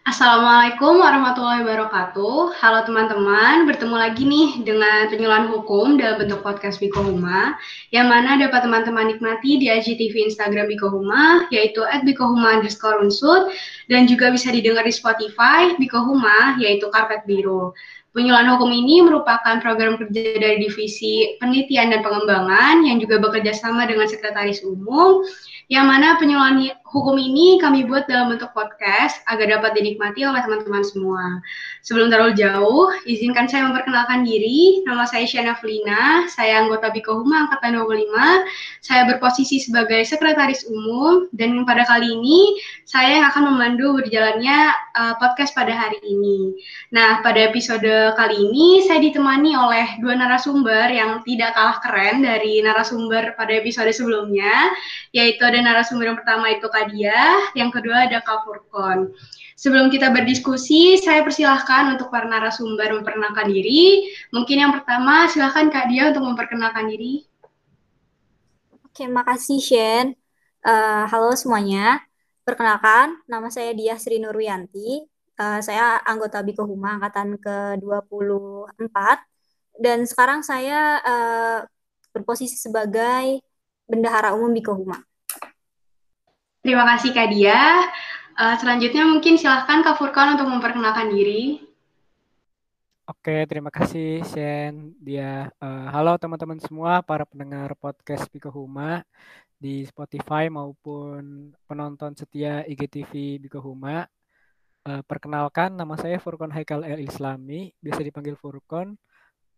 Assalamualaikum warahmatullahi wabarakatuh. Halo teman-teman, bertemu lagi nih dengan penyuluhan hukum dalam bentuk podcast Biko Huma, yang mana dapat teman-teman nikmati di IGTV Instagram Biko Huma, yaitu at Biko Huma underscore unsur, dan juga bisa didengar di Spotify Biko Huma, yaitu Karpet Biru. Penyuluhan hukum ini merupakan program kerja dari Divisi Penelitian dan Pengembangan yang juga bekerja sama dengan Sekretaris Umum yang mana penyuluhan hukum ini kami buat dalam bentuk podcast agar dapat dinikmati oleh teman-teman semua. Sebelum terlalu jauh, izinkan saya memperkenalkan diri. Nama saya Shana Felina, saya anggota Biko Huma Angkatan 25. Saya berposisi sebagai Sekretaris Umum, dan pada kali ini saya yang akan memandu berjalannya uh, podcast pada hari ini. Nah, pada episode kali ini saya ditemani oleh dua narasumber yang tidak kalah keren dari narasumber pada episode sebelumnya, yaitu ada narasumber yang pertama itu Kadia, yang kedua ada Kak Furkon. Sebelum kita berdiskusi, saya persilahkan untuk para narasumber memperkenalkan diri. Mungkin yang pertama, silahkan Kak Dia untuk memperkenalkan diri. Oke, makasih Shen. Uh, halo semuanya. Perkenalkan, nama saya Dia Sri Nurwianti. Uh, saya anggota Biko Huma angkatan ke-24. Dan sekarang saya uh, berposisi sebagai Bendahara Umum Biko Huma. Terima kasih Kak Dia. Uh, selanjutnya mungkin silahkan Kak Furkan untuk memperkenalkan diri. Oke, terima kasih Shen. Dia uh, halo teman-teman semua para pendengar podcast Biko Huma di Spotify maupun penonton setia IGTV Biko Huma. Uh, perkenalkan nama saya Furkon Haikal El Islami, biasa dipanggil Furkon.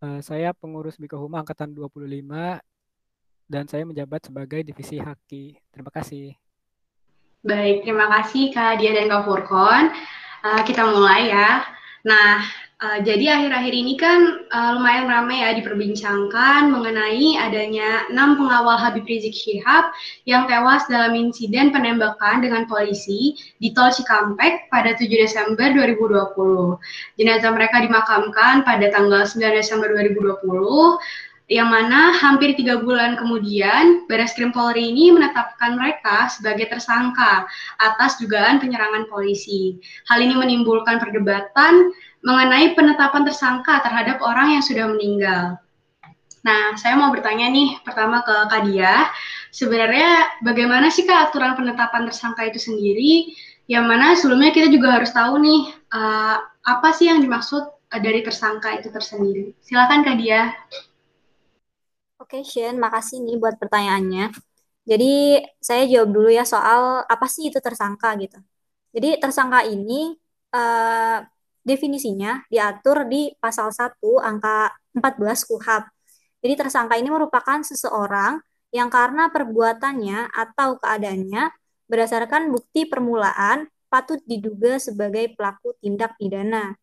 Uh, saya pengurus Biko Huma angkatan 25 dan saya menjabat sebagai divisi Haki. Terima kasih. Baik, terima kasih Kak Dia dan Kak Furkon. Uh, kita mulai ya. Nah, uh, jadi akhir-akhir ini kan uh, lumayan ramai ya diperbincangkan mengenai adanya enam pengawal Habib Rizik Syihab yang tewas dalam insiden penembakan dengan polisi di Tol Cikampek pada 7 Desember 2020. Jenazah mereka dimakamkan pada tanggal 9 Desember 2020 yang mana hampir tiga bulan kemudian Baris Krim Polri ini menetapkan mereka sebagai tersangka atas dugaan penyerangan polisi. Hal ini menimbulkan perdebatan mengenai penetapan tersangka terhadap orang yang sudah meninggal. Nah, saya mau bertanya nih pertama ke Kak Dia, sebenarnya bagaimana sih Kak aturan penetapan tersangka itu sendiri? Yang mana sebelumnya kita juga harus tahu nih uh, apa sih yang dimaksud uh, dari tersangka itu tersendiri. Silakan Kak Dia. Oke, Shen, makasih nih buat pertanyaannya. Jadi, saya jawab dulu ya soal apa sih itu tersangka gitu. Jadi, tersangka ini uh, definisinya diatur di pasal 1 angka 14 KUHAP. Jadi, tersangka ini merupakan seseorang yang karena perbuatannya atau keadaannya berdasarkan bukti permulaan patut diduga sebagai pelaku tindak pidana.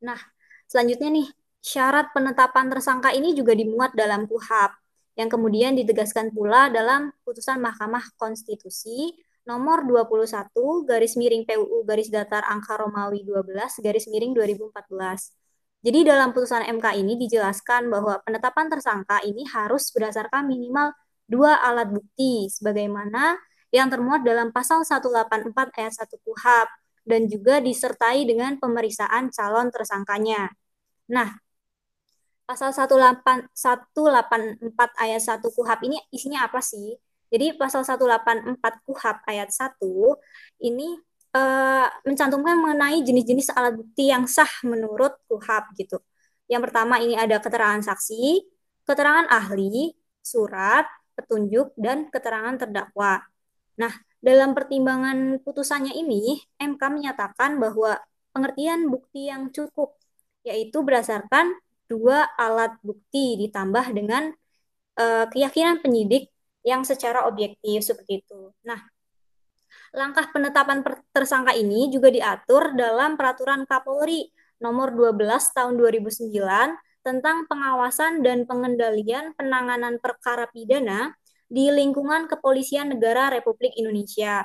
Nah, selanjutnya nih, syarat penetapan tersangka ini juga dimuat dalam KUHAP yang kemudian ditegaskan pula dalam putusan Mahkamah Konstitusi nomor 21 garis miring PUU garis datar angka Romawi 12 garis miring 2014. Jadi dalam putusan MK ini dijelaskan bahwa penetapan tersangka ini harus berdasarkan minimal dua alat bukti sebagaimana yang termuat dalam pasal 184 ayat 1 KUHAP dan juga disertai dengan pemeriksaan calon tersangkanya. Nah, pasal 184 ayat 1 KUHAP ini isinya apa sih? Jadi pasal 184 KUHAP ayat 1 ini uh, mencantumkan mengenai jenis-jenis alat bukti yang sah menurut KUHAP gitu. Yang pertama ini ada keterangan saksi, keterangan ahli, surat, petunjuk, dan keterangan terdakwa. Nah, dalam pertimbangan putusannya ini, MK menyatakan bahwa pengertian bukti yang cukup, yaitu berdasarkan dua alat bukti ditambah dengan uh, keyakinan penyidik yang secara objektif seperti itu. Nah, langkah penetapan tersangka ini juga diatur dalam peraturan Kapolri nomor 12 tahun 2009 tentang pengawasan dan pengendalian penanganan perkara pidana di lingkungan Kepolisian Negara Republik Indonesia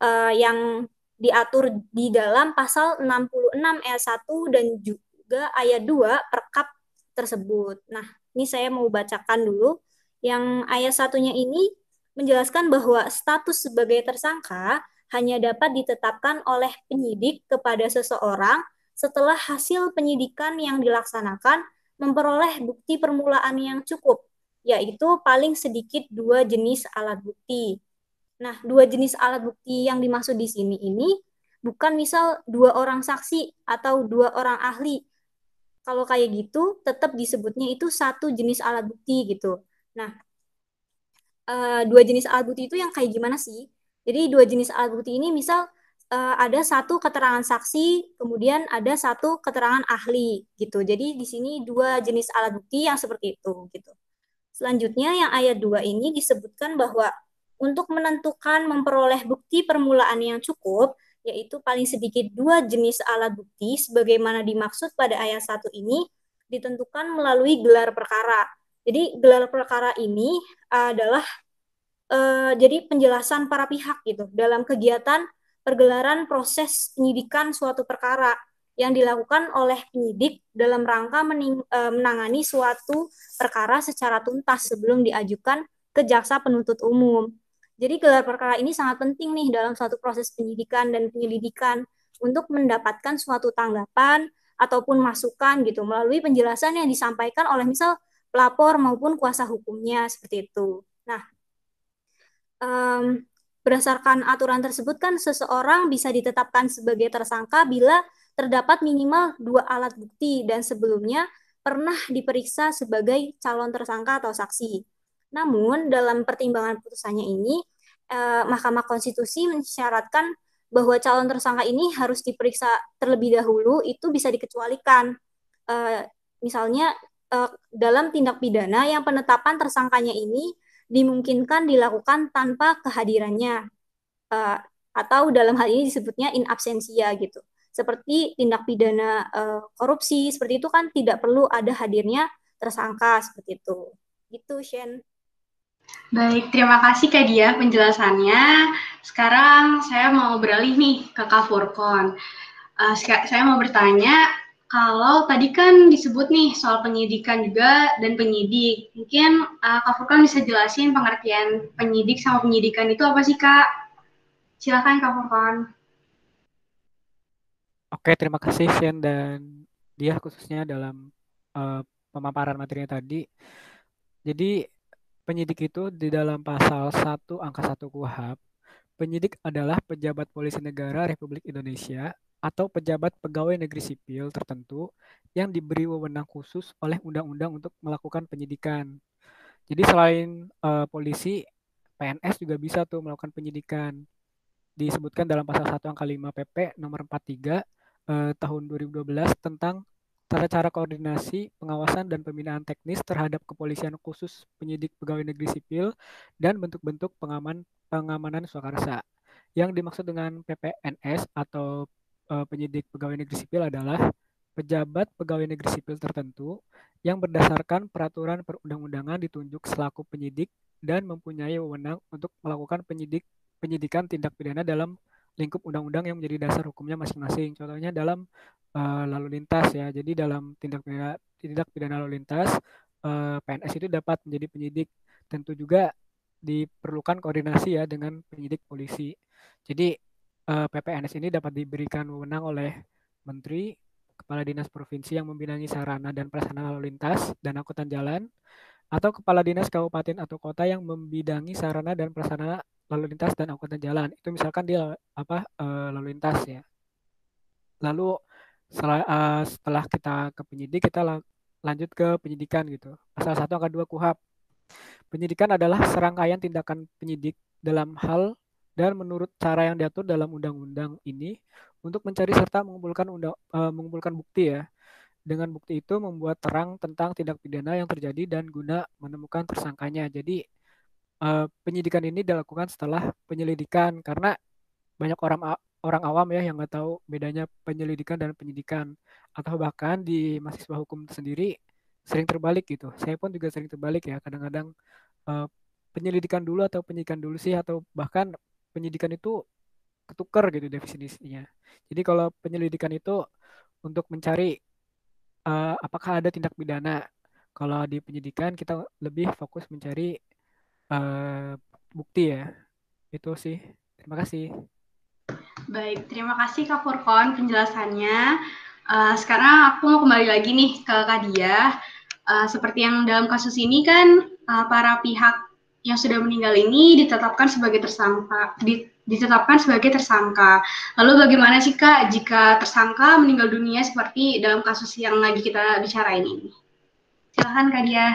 uh, yang diatur di dalam pasal 66 ayat 1 dan juga ayat 2 perkap tersebut. Nah, ini saya mau bacakan dulu. Yang ayat satunya ini menjelaskan bahwa status sebagai tersangka hanya dapat ditetapkan oleh penyidik kepada seseorang setelah hasil penyidikan yang dilaksanakan memperoleh bukti permulaan yang cukup, yaitu paling sedikit dua jenis alat bukti. Nah, dua jenis alat bukti yang dimaksud di sini ini bukan misal dua orang saksi atau dua orang ahli. Kalau kayak gitu, tetap disebutnya itu satu jenis alat bukti gitu. Nah, uh, dua jenis alat bukti itu yang kayak gimana sih? Jadi dua jenis alat bukti ini misal uh, ada satu keterangan saksi, kemudian ada satu keterangan ahli gitu. Jadi di sini dua jenis alat bukti yang seperti itu gitu. Selanjutnya yang ayat 2 ini disebutkan bahwa untuk menentukan memperoleh bukti permulaan yang cukup, yaitu paling sedikit dua jenis alat bukti sebagaimana dimaksud pada ayat 1 ini ditentukan melalui gelar perkara. Jadi gelar perkara ini adalah uh, jadi penjelasan para pihak gitu dalam kegiatan pergelaran proses penyidikan suatu perkara yang dilakukan oleh penyidik dalam rangka mening, e, menangani suatu perkara secara tuntas sebelum diajukan ke jaksa penuntut umum. Jadi gelar perkara ini sangat penting nih dalam suatu proses penyidikan dan penyelidikan untuk mendapatkan suatu tanggapan ataupun masukan gitu melalui penjelasan yang disampaikan oleh misal pelapor maupun kuasa hukumnya seperti itu. Nah, um, Berdasarkan aturan tersebut kan seseorang bisa ditetapkan sebagai tersangka bila terdapat minimal dua alat bukti dan sebelumnya pernah diperiksa sebagai calon tersangka atau saksi. Namun dalam pertimbangan putusannya ini eh, Mahkamah Konstitusi mensyaratkan bahwa calon tersangka ini harus diperiksa terlebih dahulu itu bisa dikecualikan. Eh, misalnya eh, dalam tindak pidana yang penetapan tersangkanya ini dimungkinkan dilakukan tanpa kehadirannya uh, atau dalam hal ini disebutnya in absentia gitu. Seperti tindak pidana uh, korupsi seperti itu kan tidak perlu ada hadirnya tersangka seperti itu. Gitu, Shen. Baik, terima kasih Kak Dia penjelasannya. Sekarang saya mau beralih nih ke Kak Furkon. Uh, saya mau bertanya, kalau tadi kan disebut nih soal penyidikan juga dan penyidik. Mungkin uh, Kak Furkan bisa jelasin pengertian penyidik sama penyidikan itu apa sih Kak? Silakan Kak Furkan. Oke, terima kasih Shen dan dia khususnya dalam uh, pemaparan materinya tadi. Jadi penyidik itu di dalam pasal 1 angka 1 KUHAP, penyidik adalah pejabat polisi negara Republik Indonesia atau pejabat pegawai negeri sipil tertentu yang diberi wewenang khusus oleh undang-undang untuk melakukan penyidikan. Jadi selain uh, polisi, PNS juga bisa tuh melakukan penyidikan. Disebutkan dalam pasal 1 angka 5 PP nomor 43 uh, tahun 2012 tentang tata cara koordinasi, pengawasan dan pembinaan teknis terhadap kepolisian khusus penyidik pegawai negeri sipil dan bentuk-bentuk pengaman pengamanan swakarsa. Yang dimaksud dengan PPNS atau uh, penyidik pegawai negeri sipil adalah pejabat pegawai negeri sipil tertentu yang berdasarkan peraturan perundang-undangan ditunjuk selaku penyidik dan mempunyai wewenang untuk melakukan penyidik penyidikan tindak pidana dalam lingkup undang-undang yang menjadi dasar hukumnya masing-masing. Contohnya dalam uh, lalu lintas ya. Jadi dalam tindak pidana tindak pidana lalu lintas uh, eh, PNS itu dapat menjadi penyidik. Tentu juga diperlukan koordinasi ya dengan penyidik polisi. Jadi eh, PPNS ini dapat diberikan wewenang oleh Menteri, Kepala Dinas Provinsi yang membidangi sarana dan prasarana lalu lintas dan angkutan jalan, atau Kepala Dinas Kabupaten atau Kota yang membidangi sarana dan prasarana lalu lintas dan angkutan jalan. Itu misalkan dia apa uh, lalu lintas ya. Lalu setelah, uh, setelah kita ke penyidik, kita lanjut ke penyidikan gitu. Pasal 1 angka 2 KUHAP. Penyidikan adalah serangkaian tindakan penyidik dalam hal dan menurut cara yang diatur dalam undang-undang ini untuk mencari serta mengumpulkan undang, uh, mengumpulkan bukti ya. Dengan bukti itu membuat terang tentang tindak pidana yang terjadi dan guna menemukan tersangkanya. Jadi uh, penyidikan ini dilakukan setelah penyelidikan karena banyak orang orang awam ya yang nggak tahu bedanya penyelidikan dan penyidikan atau bahkan di mahasiswa hukum sendiri sering terbalik gitu. Saya pun juga sering terbalik ya kadang-kadang uh, penyelidikan dulu atau penyidikan dulu sih atau bahkan penyidikan itu ketukar gitu definisinya. Jadi kalau penyelidikan itu untuk mencari uh, apakah ada tindak pidana. Kalau di penyidikan kita lebih fokus mencari uh, bukti ya. Itu sih. Terima kasih. Baik, terima kasih Kak Furkon penjelasannya. Uh, sekarang aku mau kembali lagi nih ke Kak Dia. Uh, seperti yang dalam kasus ini kan uh, para pihak yang sudah meninggal ini ditetapkan sebagai tersangka, ditetapkan sebagai tersangka. Lalu bagaimana sih Kak jika tersangka meninggal dunia seperti dalam kasus yang lagi kita bicarain ini? Silahkan Kak Dia.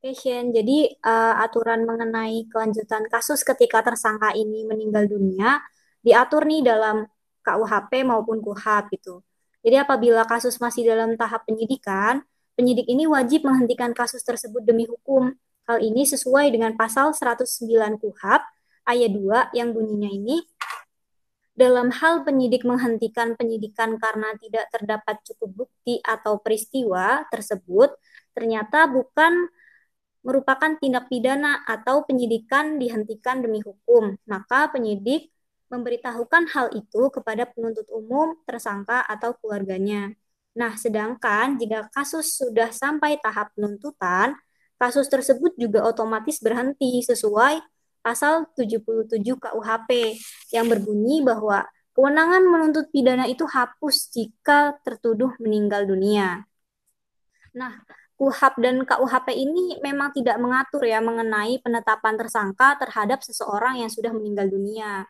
Oke, Shen. Jadi uh, aturan mengenai kelanjutan kasus ketika tersangka ini meninggal dunia diatur nih dalam KUHP maupun KUHAP gitu. Jadi apabila kasus masih dalam tahap penyidikan, penyidik ini wajib menghentikan kasus tersebut demi hukum Hal ini sesuai dengan pasal 109 KUHAP ayat 2 yang bunyinya ini dalam hal penyidik menghentikan penyidikan karena tidak terdapat cukup bukti atau peristiwa tersebut ternyata bukan merupakan tindak pidana atau penyidikan dihentikan demi hukum, maka penyidik memberitahukan hal itu kepada penuntut umum, tersangka, atau keluarganya. Nah, sedangkan jika kasus sudah sampai tahap penuntutan, kasus tersebut juga otomatis berhenti sesuai pasal 77 KUHP yang berbunyi bahwa kewenangan menuntut pidana itu hapus jika tertuduh meninggal dunia. Nah, KUHAP dan KUHP ini memang tidak mengatur ya mengenai penetapan tersangka terhadap seseorang yang sudah meninggal dunia.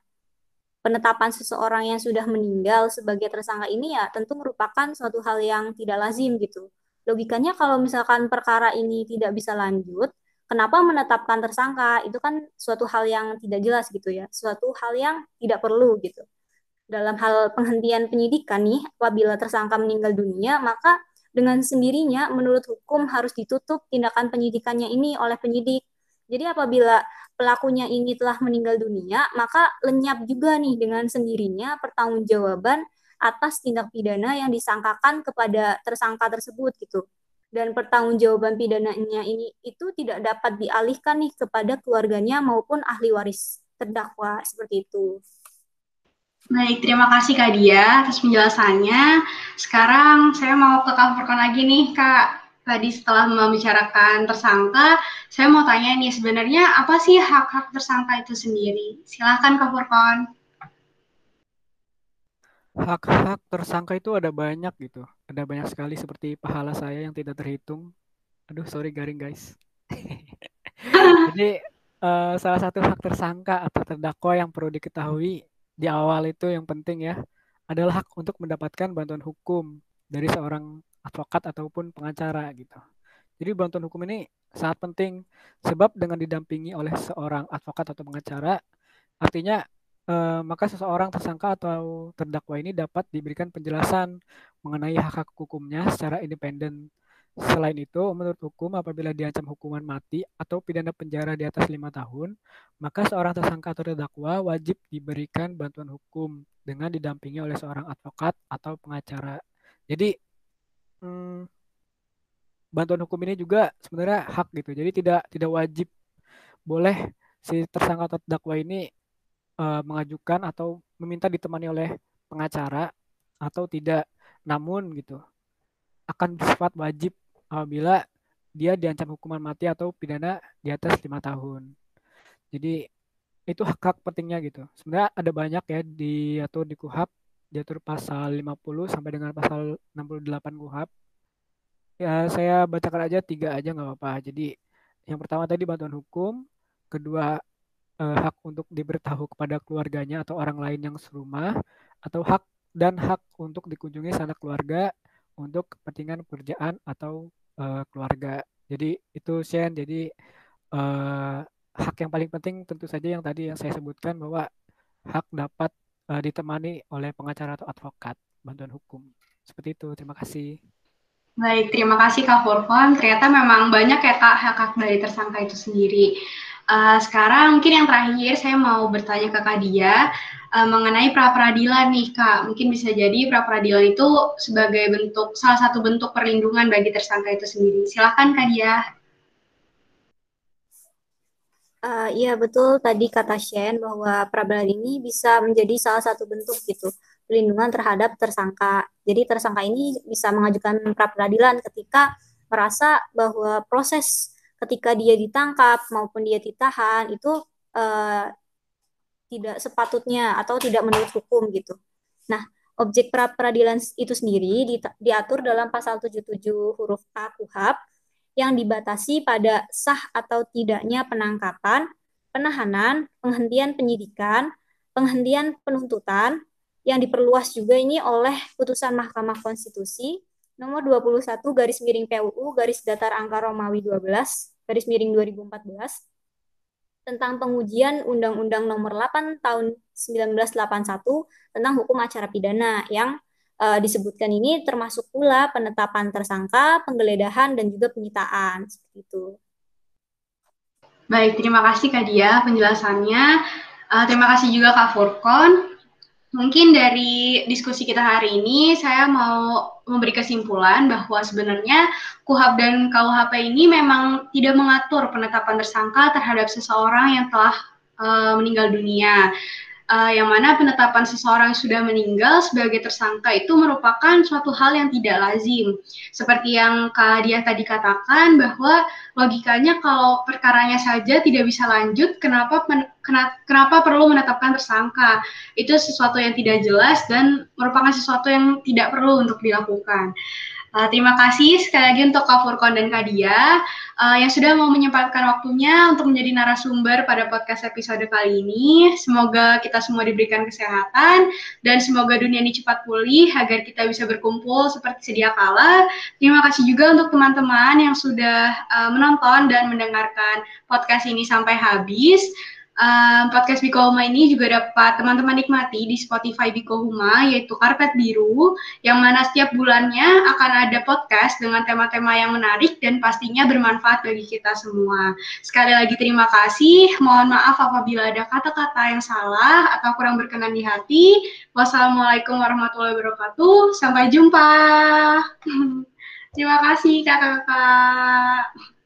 Penetapan seseorang yang sudah meninggal sebagai tersangka ini ya tentu merupakan suatu hal yang tidak lazim gitu logikanya kalau misalkan perkara ini tidak bisa lanjut, kenapa menetapkan tersangka? Itu kan suatu hal yang tidak jelas gitu ya, suatu hal yang tidak perlu gitu. Dalam hal penghentian penyidikan nih, apabila tersangka meninggal dunia, maka dengan sendirinya menurut hukum harus ditutup tindakan penyidikannya ini oleh penyidik. Jadi apabila pelakunya ini telah meninggal dunia, maka lenyap juga nih dengan sendirinya pertanggungjawaban atas tindak pidana yang disangkakan kepada tersangka tersebut gitu. Dan pertanggungjawaban pidananya ini itu tidak dapat dialihkan nih kepada keluarganya maupun ahli waris terdakwa seperti itu. Baik, terima kasih Kak Dia atas penjelasannya. Sekarang saya mau ke Kak lagi nih Kak. Tadi setelah membicarakan tersangka, saya mau tanya nih sebenarnya apa sih hak-hak tersangka itu sendiri? Silahkan Kak Furkon. Hak-hak tersangka itu ada banyak gitu. Ada banyak sekali seperti pahala saya yang tidak terhitung. Aduh, sorry garing guys. Jadi uh, salah satu hak tersangka atau terdakwa yang perlu diketahui di awal itu yang penting ya adalah hak untuk mendapatkan bantuan hukum dari seorang advokat ataupun pengacara gitu. Jadi bantuan hukum ini sangat penting sebab dengan didampingi oleh seorang advokat atau pengacara artinya Eh, maka seseorang tersangka atau terdakwa ini dapat diberikan penjelasan mengenai hak-hak hukumnya secara independen. Selain itu, menurut hukum, apabila diancam hukuman mati atau pidana penjara di atas lima tahun, maka seorang tersangka atau terdakwa wajib diberikan bantuan hukum dengan didampingi oleh seorang advokat atau pengacara. Jadi, hmm, bantuan hukum ini juga sebenarnya hak gitu. Jadi tidak tidak wajib boleh si tersangka atau terdakwa ini uh, mengajukan atau meminta ditemani oleh pengacara atau tidak. Namun gitu akan bersifat wajib apabila dia diancam hukuman mati atau pidana di atas lima tahun. Jadi itu hak-hak pentingnya gitu. Sebenarnya ada banyak ya diatur di KUHAP, diatur pasal 50 sampai dengan pasal 68 KUHAP. Ya saya bacakan aja tiga aja nggak apa-apa. Jadi yang pertama tadi bantuan hukum, kedua uh, hak untuk diberitahu kepada keluarganya atau orang lain yang serumah atau hak dan hak untuk dikunjungi sanak keluarga untuk kepentingan pekerjaan atau uh, keluarga. Jadi itu Shen. Jadi uh, hak yang paling penting tentu saja yang tadi yang saya sebutkan bahwa hak dapat uh, ditemani oleh pengacara atau advokat bantuan hukum. Seperti itu. Terima kasih. Baik, terima kasih Kak Furkon. Ternyata memang banyak ya Kak hak-hak dari tersangka itu sendiri. Uh, sekarang mungkin yang terakhir saya mau bertanya ke Kak Dia uh, mengenai pra peradilan nih Kak. Mungkin bisa jadi pra peradilan itu sebagai bentuk salah satu bentuk perlindungan bagi tersangka itu sendiri. Silakan Kak Dia. Uh, betul tadi kata Shen bahwa pra peradilan ini bisa menjadi salah satu bentuk gitu perlindungan terhadap tersangka. Jadi tersangka ini bisa mengajukan pra peradilan ketika merasa bahwa proses ketika dia ditangkap maupun dia ditahan itu uh, tidak sepatutnya atau tidak menurut hukum gitu. Nah, objek pra peradilan itu sendiri diatur dalam pasal 77 huruf A KUHAP yang dibatasi pada sah atau tidaknya penangkapan, penahanan, penghentian penyidikan, penghentian penuntutan yang diperluas juga ini oleh putusan Mahkamah Konstitusi nomor 21 garis miring PUU garis datar angka Romawi 12 garis miring 2014 tentang pengujian Undang-Undang Nomor 8 Tahun 1981 tentang hukum acara pidana yang uh, disebutkan ini termasuk pula penetapan tersangka, penggeledahan dan juga penyitaan seperti itu. Baik, terima kasih Kak Dia penjelasannya. Uh, terima kasih juga Kak Furkon. Mungkin dari diskusi kita hari ini, saya mau memberi kesimpulan bahwa sebenarnya KUHAP dan KUHP ini memang tidak mengatur penetapan tersangka terhadap seseorang yang telah uh, meninggal dunia uh, yang mana penetapan seseorang yang sudah meninggal sebagai tersangka itu merupakan suatu hal yang tidak lazim. Seperti yang Kak Dia tadi katakan bahwa logikanya kalau perkaranya saja tidak bisa lanjut, kenapa kenapa perlu menetapkan tersangka? Itu sesuatu yang tidak jelas dan merupakan sesuatu yang tidak perlu untuk dilakukan. Uh, terima kasih sekali lagi untuk Kak Furkon dan Kak Dia uh, yang sudah mau menyempatkan waktunya untuk menjadi narasumber pada podcast episode kali ini. Semoga kita semua diberikan kesehatan dan semoga dunia ini cepat pulih agar kita bisa berkumpul seperti sedia kala. Terima kasih juga untuk teman-teman yang sudah uh, menonton dan mendengarkan podcast ini sampai habis. Um, podcast Biko Huma ini juga dapat teman-teman nikmati di Spotify Biko Huma, yaitu Karpet Biru, yang mana setiap bulannya akan ada podcast dengan tema-tema yang menarik dan pastinya bermanfaat bagi kita semua. Sekali lagi terima kasih, mohon maaf apabila ada kata-kata yang salah atau kurang berkenan di hati. Wassalamualaikum warahmatullahi wabarakatuh, sampai jumpa. terima kasih kakak-kakak.